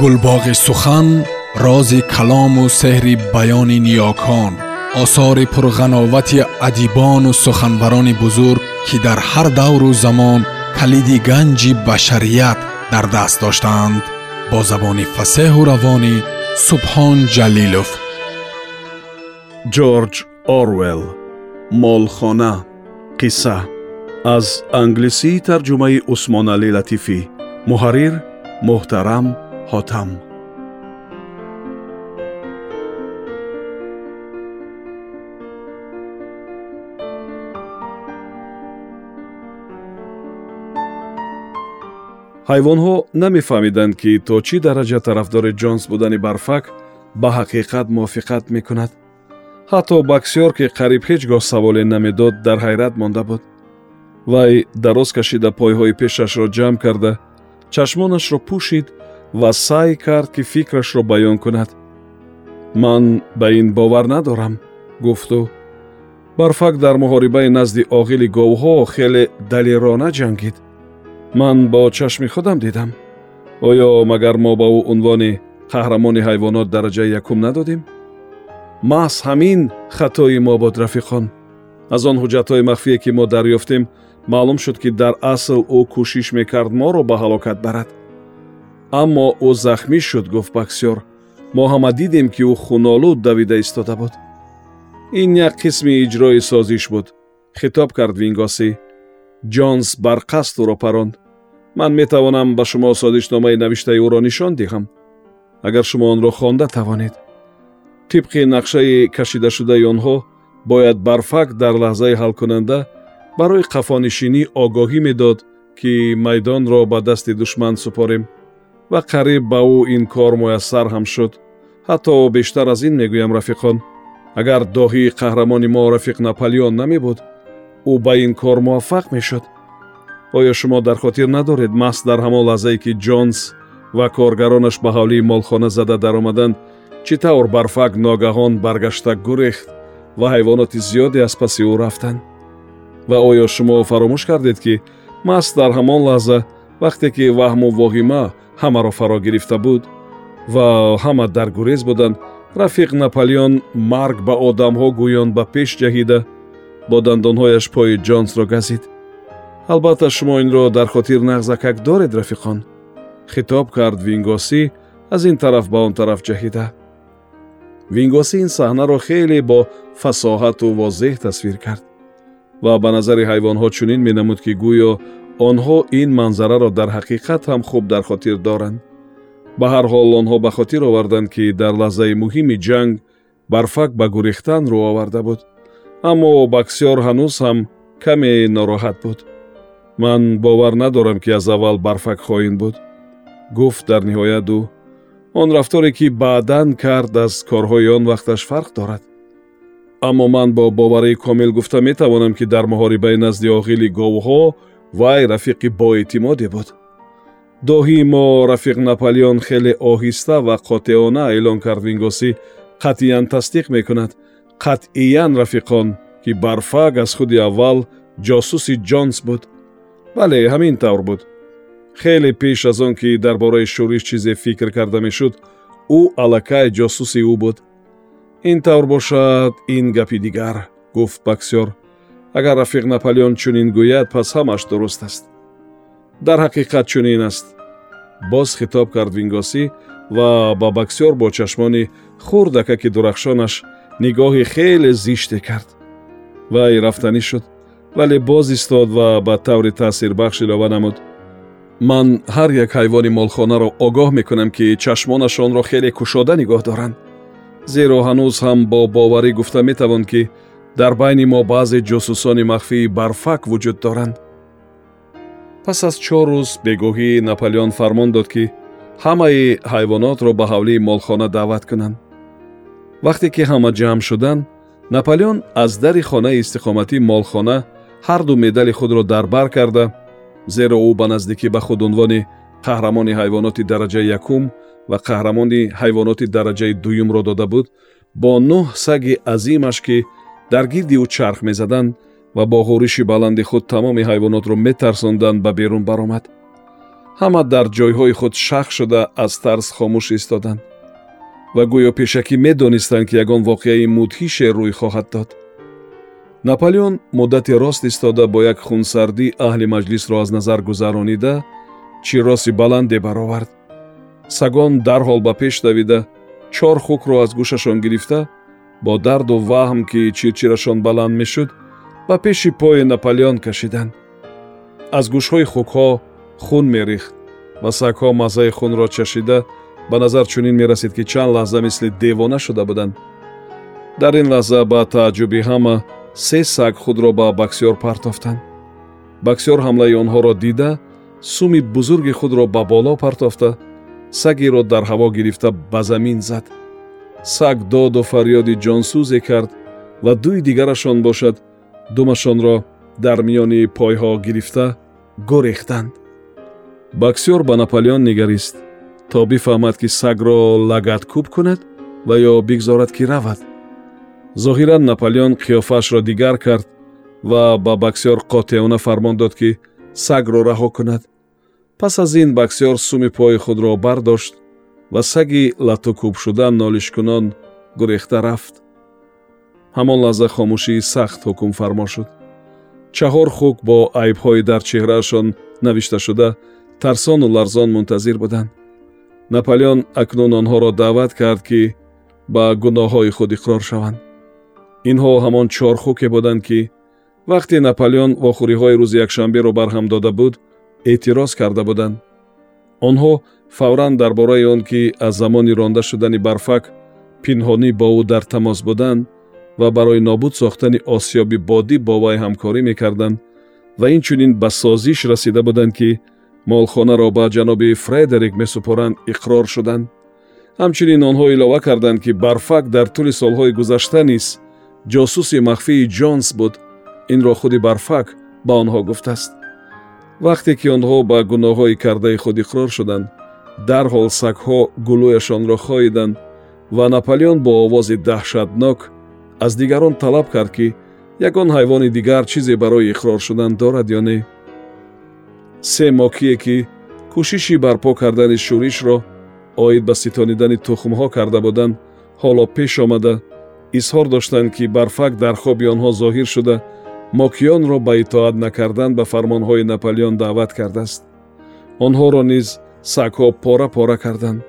гулбоғи сухан рози калому сеҳри баёни ниёкон осори пурғановати адибону суханбарони бузург ки дар ҳар давру замон калиди ганҷи башарият дар даст доштаанд бо забони фасеҳу равонӣ субҳон ҷалилов. Ҷорҷ орвел молхона қисса аз англисии тарҷумаи усмоналӣ латифӣ. Муҳаррир муҳтарам ҳотам ҳайвонҳо намефаҳмиданд ки то чӣ дараҷа тарафдори ҷонс будани барфак ба ҳақиқат мувофиқат мекунад. Ҳатто баксёр ки қариб ҳеҷ гоҳ саволе намедод дар ҳайрат монда буд. Вай дароз кашида пойҳои пешашро ҷамъ карда чашмонашро пӯшид ва саъй кард ки фикрашро баён кунад. Ман ба ин бовар надорам гуфту барфак дар муҳорибаи назди оғили говҳо хеле далерона ҷангид. Ман бо чашми худам дидам. Оё магар мо ба ӯ унвони қаҳрамони ҳайвонот дараҷаи якум надодем? Маҳз ҳамин хатои мо буд рафиқон. Аз он ҳуҷҷатҳои махфие ки мо дарёфтем маълум шуд ки дар асл ӯ кӯшиш мекард моро ба ҳалокат барад аммо ӯ захмӣ шуд гуфт баксёр мо ҳама дидем ки ӯ хунолуд давида истода буд ин як қисми иҷрои созиш буд. Хитоб кард вингосӣ ҷонс барқасд ӯро паронд. Ман метавонам ба шумо созишномаи навиштаи ӯро нишон диҳам. Агар шумо онро хонда тавонед. Тибқи нақшаи кашидашудаи онҳо бояд барфак дар лаҳзаи ҳалкунанда барои қафонишинӣ огоҳӣ медод ки майдонро ба дасти душман супорем ва қариб ба ӯ ин кор муяссар ҳам шуд. Ҳатто бештар аз ин мегӯям рафиқон. Агар доҳии қаҳрамони мо рафиқ наполеон намебуд ӯ ба ин кор муваффақ мешуд. Оё шумо дар хотир надоред маҳз дар ҳамон лаҳзае ки ҷонс ва коргаронаш ба ҳавлии молхона зада даромаданд чӣ тавр барфак ногаҳон баргашта гурехт ва ҳайвоноти зиёде аз паси ӯ рафтанд ва оё шумо фаромӯш кардед ки маҳз дар ҳамон лаҳза вақте ки ваҳму воҳима ҳамаро фаро гирифта буд ва ҳама дар гурез буданд рафиқ наполеон марг ба одамҳо гӯён ба пеш ҷаҳида бо дандонҳояш пои ҷонсро газид. Албатта шумо инро дар хотир нағзакак доред рафиқон. Хитоб кард вингосӣ аз ин тараф ба он тараф ҷаҳида. Вингосӣ ин саҳнаро хеле бо фасоҳату возеҳ тасвир кард ва ба назари ҳайвонҳо чунин менамуд ки гӯё онҳо ин манзараро дар ҳақиқат ҳам хуб дар хотир доранд. Ба ҳар ҳол онҳо ба хотир оварданд ки дар лаҳзаи муҳими ҷанг барфак ба гурехтан рӯ оварда буд. Аммо баксёр ҳанӯз ҳам каме нороҳат буд. Ман бовар надорам ки аз аввал барфак хоин буд. Гуфт дар ниҳоят ӯ он рафторе ки баъдан кард аз корҳои он вақташ фарқ дорад. Аммо ман бо боварии комил гуфта метавонам ки дар муҳорибаи назди оғили говҳо вай рафиқи боэътимоде буд. Доҳии мо рафиқ наполеон хеле оҳиста ва қотеона эълон кард вингосӣ қатъиян тасдиқ мекунад. Қатъиян рафиқон ки барфак аз худи аввал ҷосуси ҷонс буд. Бале ҳамин тавр буд. Хеле пеш аз он ки дар бораи шӯриш чизе фикр карда мешуд ӯ аллакай ҷосуси ӯ буд. Ин тавр бошад ин гапи дигар гуфт баксёр агар рафиқ наполеон чунин гӯяд пас ҳамаш дуруст аст. Дар ҳақиқат чунин аст. Боз хитоб кард вингосӣ ва ба баксёр бо чашмони хурдакаки дурахшонаш нигоҳи хеле зиште кард. Вай рафтанӣ шуд вале боз истод ва ба таври таъсирбахш илова намуд. Ман ҳар як ҳайвони молхонаро огоҳ мекунам ки чашмонашонро хеле кушода нигоҳ доранд. Зеро ҳанӯз ҳам бо боварӣ гуфта метавон ки дар байни мо баъзе ҷосусони махфии барфак вуҷуд доранд. Пас аз чор рӯз бегоҳӣ наполеон фармон дод ки ҳамаи ҳайвонотро ба ҳавлии молхона даъват кунанд. Вақте ки ҳама ҷамъ шуданд наполеон аз дари хонаи истиқоматии молхона ҳарду медали худро дар бар карда зеро ӯ ба наздикӣ ба худ унвони қаҳрамони ҳайвоноти дараҷаи якум ва қаҳрамони ҳайвоноти дараҷаи дуюмро дода буд бо нӯҳ саги азимаш ки дар гирди ӯ чарх мезаданд ва бо ғӯриши баланди худ тамоми ҳайвонотро метарсонданд ба берун баромад. Ҳама дар ҷойҳои худ шах шуда аз тарс хомӯш истоданд ва гӯё пешакӣ медонистанд ки ягон воқеаи мудҳише рӯй хоҳад дод. Наполеон муддати рост истода бо як хунсардӣ аҳли маҷлисро аз назар гузаронида чироси баланде баровард. Сагон дарҳол ба пеш давида чор хукро аз гӯшашон гирифта бо дарду ваҳм ки чирчирашон баланд мешуд ба пеши пои наполеон кашиданд аз гӯшҳои хукҳо хун мерехт ва сагҳо маззаи хунро чашида ба назар чунин мерасид ки чанд лаҳза мисли девона шуда буданд. Дар ин лаҳза ба тааҷҷуби ҳама се саг худро ба баксёр партофтанд. Баксёр ҳамлаи онҳоро дида суми бузурги худро ба боло партофта сагеро дар ҳаво гирифта ба замин зад саг доду фарёди ҷонсӯзе кард ва дуи дигарашон бошад думашонро дар миёни пойҳо гирифта гӯрехтанд баксёр ба наполеон нигарист то бифаҳмад ки сагро лагаткӯб кунад ва ё бигзорад ки равад. Зоҳиран наполеон қиёфаашро дигар кард ва ба баксёр қотеона фармон дод ки сагро раҳо кунад. Пас аз ин баксёр суми пои худро бардошт ва саги латукӯбшуда нолишкунон гурехта рафт. Ҳамон лаҳза хомӯшии сахт ҳукмфармо шуд. Чаҳор хук бо айбҳои дар чеҳраашон навишташуда тарсону ларзон мунтазир буданд наполеон акнун онҳоро даъват кард ки ба гуноҳҳои худ иқрор шаванд. Инҳо ҳамон чор хуке буданд ки вақте наполеон вохӯриҳои рӯзи якшанберо барҳам дода буд эътироз карда буданд. Онҳо фавран дар бораи он ки аз замони ронда шудани барфак пинҳонӣ бо ӯ дар тамос буданд ва барои нобуд сохтани осёби бодӣ бо вай ҳамкорӣ мекарданд ва инчунин ба созиш расида буданд ки молхонаро ба ҷаноби фредерик месупоранд иқрор шуданд. Ҳамчунин онҳо илова карданд ки барфак дар тӯли солҳои гузашта низ ҷосуси махфии ҷонс буд. Инро худи барфак ба онҳо гуфтааст. Вақте ки онҳо ба гуноҳҳои кардаи худ иқрор шуданд дарҳол сагҳо гулӯяшонро хоиданд ва наполеон бо овози даҳшатнок аз дигарон талаб кард ки ягон ҳайвони дигар чизе барои иқрор шудан дорад ё не. Се мокие ки кӯшиши барпо кардани шӯришро оид ба ситонидани тухмҳо карда буданд ҳоло пеш омада изҳор доштанд ки барфак дар хоби онҳо зоҳир шуда мокиёнро ба итоат накардан ба фармонҳои наполеон даъват кардааст. Онҳоро низ сагҳо пора пора карданд.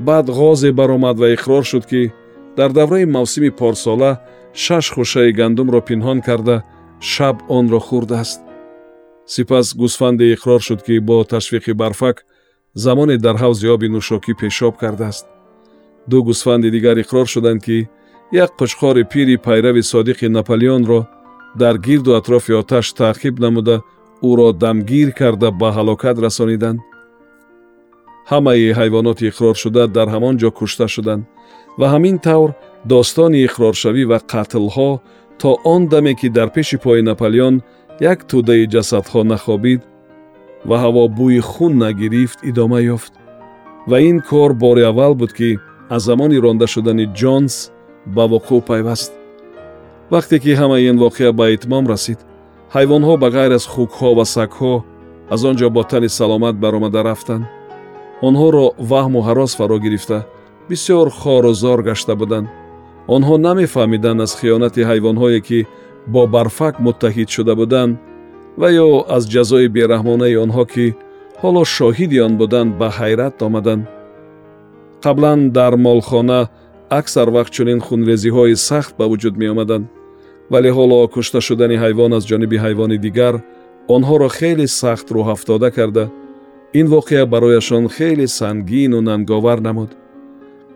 Баъд ғозе баромад ва иқрор шуд ки дар давраи мавсими порсола шаш хушаи гандумро пинҳон карда шаб онро хӯрдааст сипас гӯсфанде иқрор шуд ки бо ташвиқи барфак замоне дар ҳавзи оби нӯшокӣ пешоб кардааст. Ду гӯсфанди дигар иқрор шуданд ки як қучқори пири пайрави содиқи наполеонро дар гирду атрофи оташ таъқиб намуда ӯро дамгир карда ба ҳалокат расониданд ҳамаи ҳайвоноти иқроршуда дар ҳамон ҷо кушта шуданд ва ҳамин тавр достони иқроршавӣ ва қатлҳо то он даме ки дар пеши пои наполеон як тӯдаи ҷасадҳо нахобид ва ҳаво бӯи хун нагирифт идома ёфт. Ва ин кор бори аввал буд ки аз замони ронда шудани ҷонс ба вуқӯъ пайваст. Вақте ки ҳамаи ин воқеа ба итмом расид ҳайвонҳо ба ғайр аз хукҳо ва сагҳо аз он ҷо бо тани саломат баромада рафтанд онҳоро ваҳму ҳарос фаро гирифта. Бисёр хору зор гашта буданд. Онҳо намефаҳмиданд аз хиёнати ҳайвонҳое ки бо барфак муттаҳид шуда буданд ва ё аз ҷазои бераҳмонаи онҳо ки ҳоло шоҳиди он буданд ба ҳайрат омаданд. Қаблан дар молхона аксар вақт чунин хунрезиҳои сахт ба вуҷуд меомаданд. Вале ҳоло кушта шудани ҳайвон аз ҷониби ҳайвони дигар онҳоро хеле сахт рӯҳафтода карда ин воқеа барояшон хеле сангину нанговар намуд.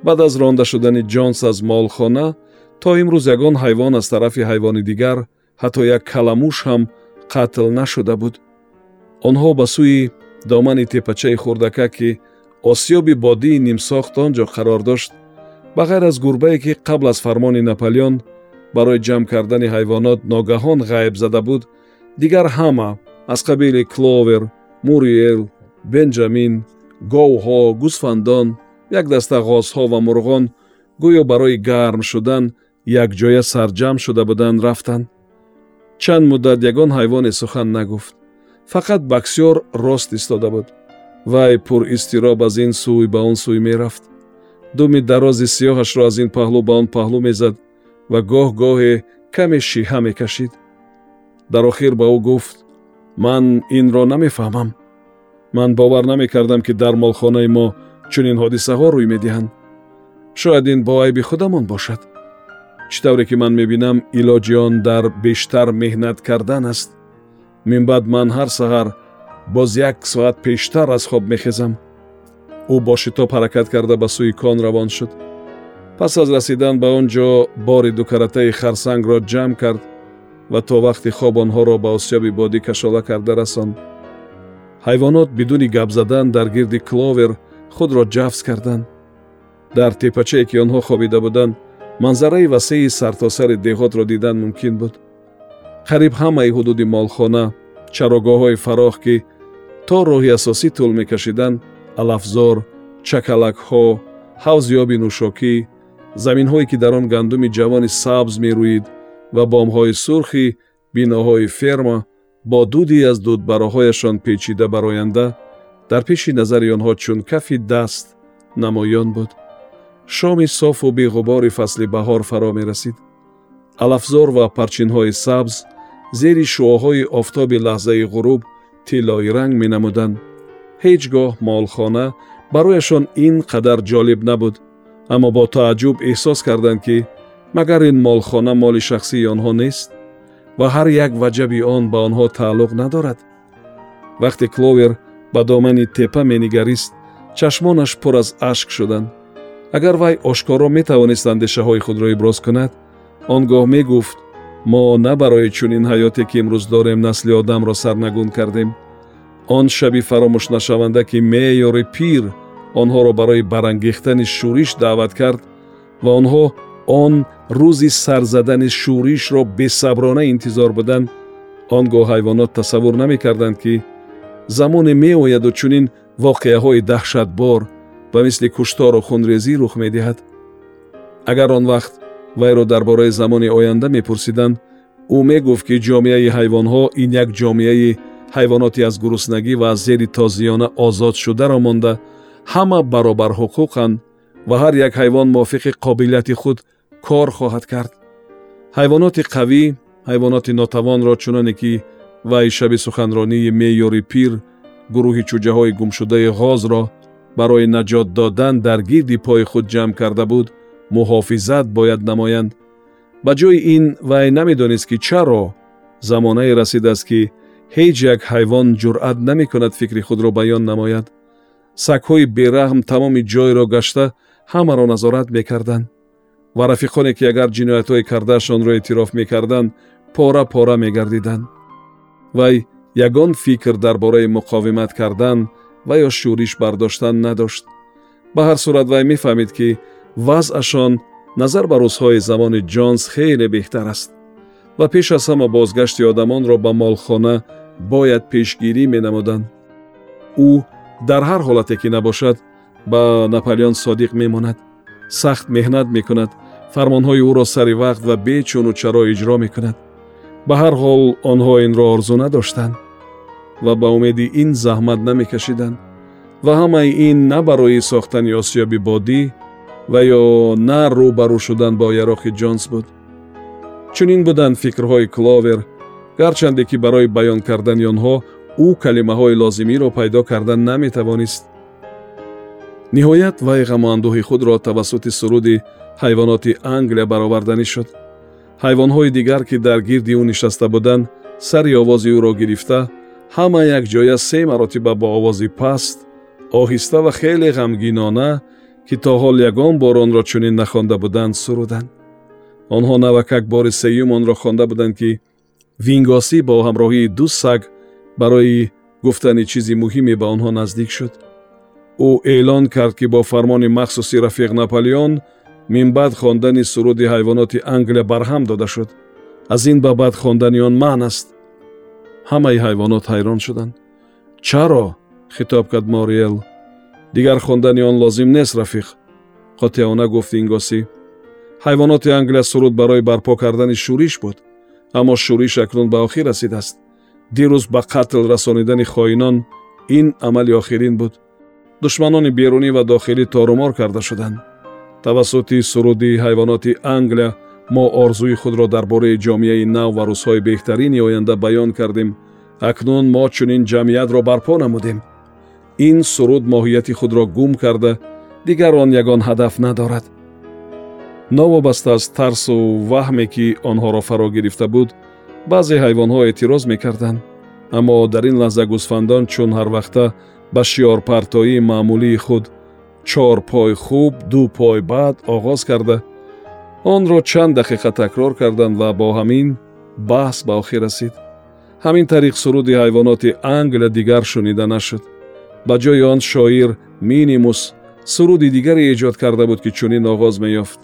Баъд аз ронда шудани ҷонс аз молхона то имрӯз ягон ҳайвон аз тарафи ҳайвони дигар ҳатто як каламуш ҳам қатл нашуда буд. Онҳо ба сӯи домани тепачаи хурдака ки осёби бодии нимсохт он ҷо қарор дошт ба ғайр аз гурбае ки қабл аз фармони наполеон барои ҷамъ кардани ҳайвонот ногаҳон ғайб зада буд дигар ҳама аз қабили кловер муриел бенҷамин говҳо гӯсфандон як даста ғозҳо ва мурғон гӯё барои гарм шудан якҷоя сарҷамъ шуда буданд рафтанд чанд муддат ягон ҳайвоне сухан нагуфт. Фақат баксёр рост истода буд. Вай пуристироб аз ин сӯй ба он сӯй мерафт. Думи дарози сиёҳашро аз ин паҳлӯ ба он паҳлӯ мезад ва гоҳ-гоҳе каме шиҳа мекашид. Дар охир ба ӯ гуфт ман инро намефаҳмам ман бовар намекардам ки дар молхонаи мо чунин ҳодисаҳо рӯй медиҳанд. Шояд ин бо айби худамон бошад. Чӣ тавре ки ман мебинам илоҷи он дар бештар меҳнат кардан аст. Минбаъд ман ҳар саҳар боз як соат пештар аз хоб мехезам. Ӯ бо шитоб ҳаракат карда ба сӯи кон равон шуд. Пас аз расидан ба он ҷо бори дукаратаи харсангро ҷамъ кард ва то вақти хоб онҳоро ба осёби бодӣ кашола карда расонд ҳайвонот бидуни гап задан дар гирди кловер худро ҷафз карданд. Дар тепачае ки онҳо хобида буданд манзараи васеи сартосари деҳотро дидан мумкин буд. Қариб ҳамаи ҳудуди молхона чарогоҳҳои фароғ ки то роҳи асосӣ тӯл мекашиданд алафзор чакалакҳо ҳавзи нӯшокӣ заминҳое ки дар он гандуми ҷавони сабз мерӯид ва бомҳои сурхи биноҳои ферма бо дуди аз дудбароҳояшон печида бароянда дар пеши назари онҳо чун кафи даст намоён буд. Шоми софу беғубори фасли баҳор фаро мерасид. Алафзор ва парчинҳои сабз зери шуоҳои офтоби лаҳзаи ғуруб тиллои ранг менамуданд. Ҳеҷ гоҳ молхона барояшон ин қадар ҷолиб набуд. Аммо бо тааҷҷуб эҳсос карданд ки магар ин молхона моли шахсии онҳо нест ва ҳар як ваҷаби он ба онҳо тааллуқ надорад. Вақте кловер ба домани тепа менигарист чашмонаш пур аз ашк шуданд. Агар вай ошкоро метавонист андешаҳои худро иброз кунад он гоҳ мегуфт мо на барои чунин ҳаёте ки имрӯз дорем насли одамро сарнагун кардем. Он шаби фаромӯшнашаванда ки меъёри пир онҳоро барои барангехтани шӯриш даъват кард ва онҳо он рӯзи сарзадани шӯришро бесаброна интизор буданд он гоҳ ҳайвонот тасаввур намекарданд ки замоне меояду чунин воқеаҳои даҳшатбор ба мисли куштору хунрезӣ рух медиҳад. Агар он вақт вайро дар бораи замони оянда мепурсиданд ӯ мегуфт ки ҷомеаи ҳайвонҳо ин як ҷомеаи ҳайвоноти аз гуруснагӣ ва аз зери тозиёна озодшударо монда ҳама баробар ҳуқуқанд ва ҳар як ҳайвон мувофиқи қобилияти худ кор хоҳад кард. Ҳайвоноти қавӣ ҳайвоноти нотавонро чуноне ки вай шаби суханронии меъёри пир гурӯҳи чуҷаҳои гумшудаи ғозро барои наҷот додан дар гирди пои худ ҷамъ карда буд муҳофизат бояд намоянд. Ба ҷои ин вай намедонист ки чаро замонае расидааст ки ҳеҷ як ҳайвон ҷуръат намекунад фикри худро баён намояд. Сагҳои бераҳм тамоми ҷойро гашта ҳамаро назорат мекарданд ва рафиқоне ки агар ҷиноятҳое кардаашонро эътироф мекарданд пора пора мегардиданд. Вай ягон фикр дар бораи муқовимат кардан ва ё шӯриш бардоштан надошт. Ба ҳар сурат вай мефаҳмид ки вазъашон назар ба рӯзҳои замони ҷонс хеле беҳтар аст. Ва пеш аз ҳама бозгашти одамонро ба молхона бояд пешгирӣ менамуданд. Ӯ дар ҳар ҳолате ки набошад ба наполеон содиқ мемонад. Сахт меҳнат мекунад фармонҳои ӯро сари вақт ва бечуну чаро иҷро мекунад. Ба ҳар ҳол онҳо инро орзу надоштанд ва ба умеди ин заҳмат намекашиданд ва ҳамаи ин на барои сохтани осёби бодӣ ва ё на рӯ ба рӯ шудан бо ярохи ҷонс буд. Чунин буданд фикрҳои кловер гарчанде ки барои баён кардани онҳо ӯ калимаҳои лозимиро пайдо карда наметавонист. Ниҳоят вай ғамуандӯҳи худро тавассути суруди ҳайвоноти англия бароварданӣ шуд. Ҳайвонҳои дигар ки дар гирди ӯ нишаста буданд сари овози ӯро гирифта ҳама якҷоя се маротиба бо овози паст оҳиста ва хеле ғамгинона ки то ҳол ягон бор онро чунин нахонда буданд суруданд онҳо навакак бори сеюм онро хонда буданд ки вингосӣ бо ҳамроҳии ду саг барои гуфтани чизи муҳиме ба онҳо наздик шуд. Ӯ эълон кард ки бо фармони махсуси рафиқ наполеон минбаъд хондани суруди ҳайвоноти англия барҳам дода шуд. Аз ин ба баъд хондани он маън аст. Ҳамаи ҳайвонот ҳайрон шуданд. Чаро хитоб кард мориел? Дигар хондани он лозим нест рафиқ. Қотиона гуфт ингосӣ ҳайвоноти англия суруд барои барпо кардани шӯриш буд. Аммо шӯриш акнун ба охир расидааст дирӯз ба қатл расонидани хоинон ин амали охирин буд. Душманони берунӣ ва дохилӣ торумор карда шуданд тавассути суруди ҳайвоноти англия мо орзуи худро дар бораи ҷомеаи нав ва рӯзҳои беҳтарини оянда баён кардем. Акнун мо чунин ҷамъиятро барпо намудем. Ин суруд моҳияти худро гум карда дигар он ягон ҳадаф надорад. Новобаста аз тарсу ваҳме ки онҳоро фаро гирифта буд баъзе ҳайвонҳо эътироз мекарданд. Аммо дар ин лаҳза гӯсфандон чун ҳарвақта ба шиёрпартоии маъмулии худ чор пой хуб ду пой баъд оғоз карда. Онро чанд дақиқа такрор карданд ва бо ҳамин баҳс ба охир расид. Ҳамин тариқ суруди ҳайвоноти англия дигар шунида нашуд. Ба ҷои он шоир минимус суруди дигаре эҷод карда буд ки чунин оғоз меёфт.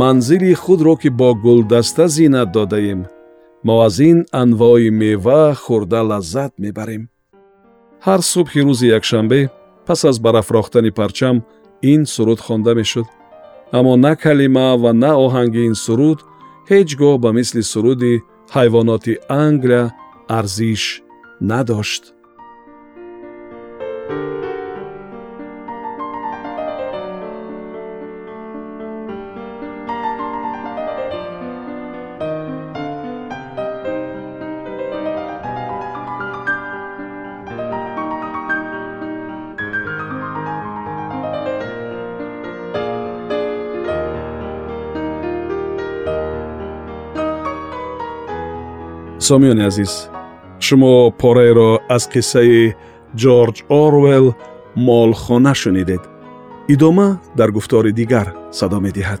Манзили худро ки бо гулдаста зинат додаем мо аз ин анвои мева хӯрда лаззат мебарем ҳар субҳи рӯзи якшанбе пас аз барафрохтани парчам ин суруд хонда мешуд. Аммо на калима ва на оҳанги ин суруд ҳеҷ гоҳ ба мисли суруди ҳайвоноти англия арзиш надошт сомиёни азиз шумо пораеро аз қиссаи ҷорҷ орвелл молхона шунидед. Идома дар гуфтори дигар садо медиҳад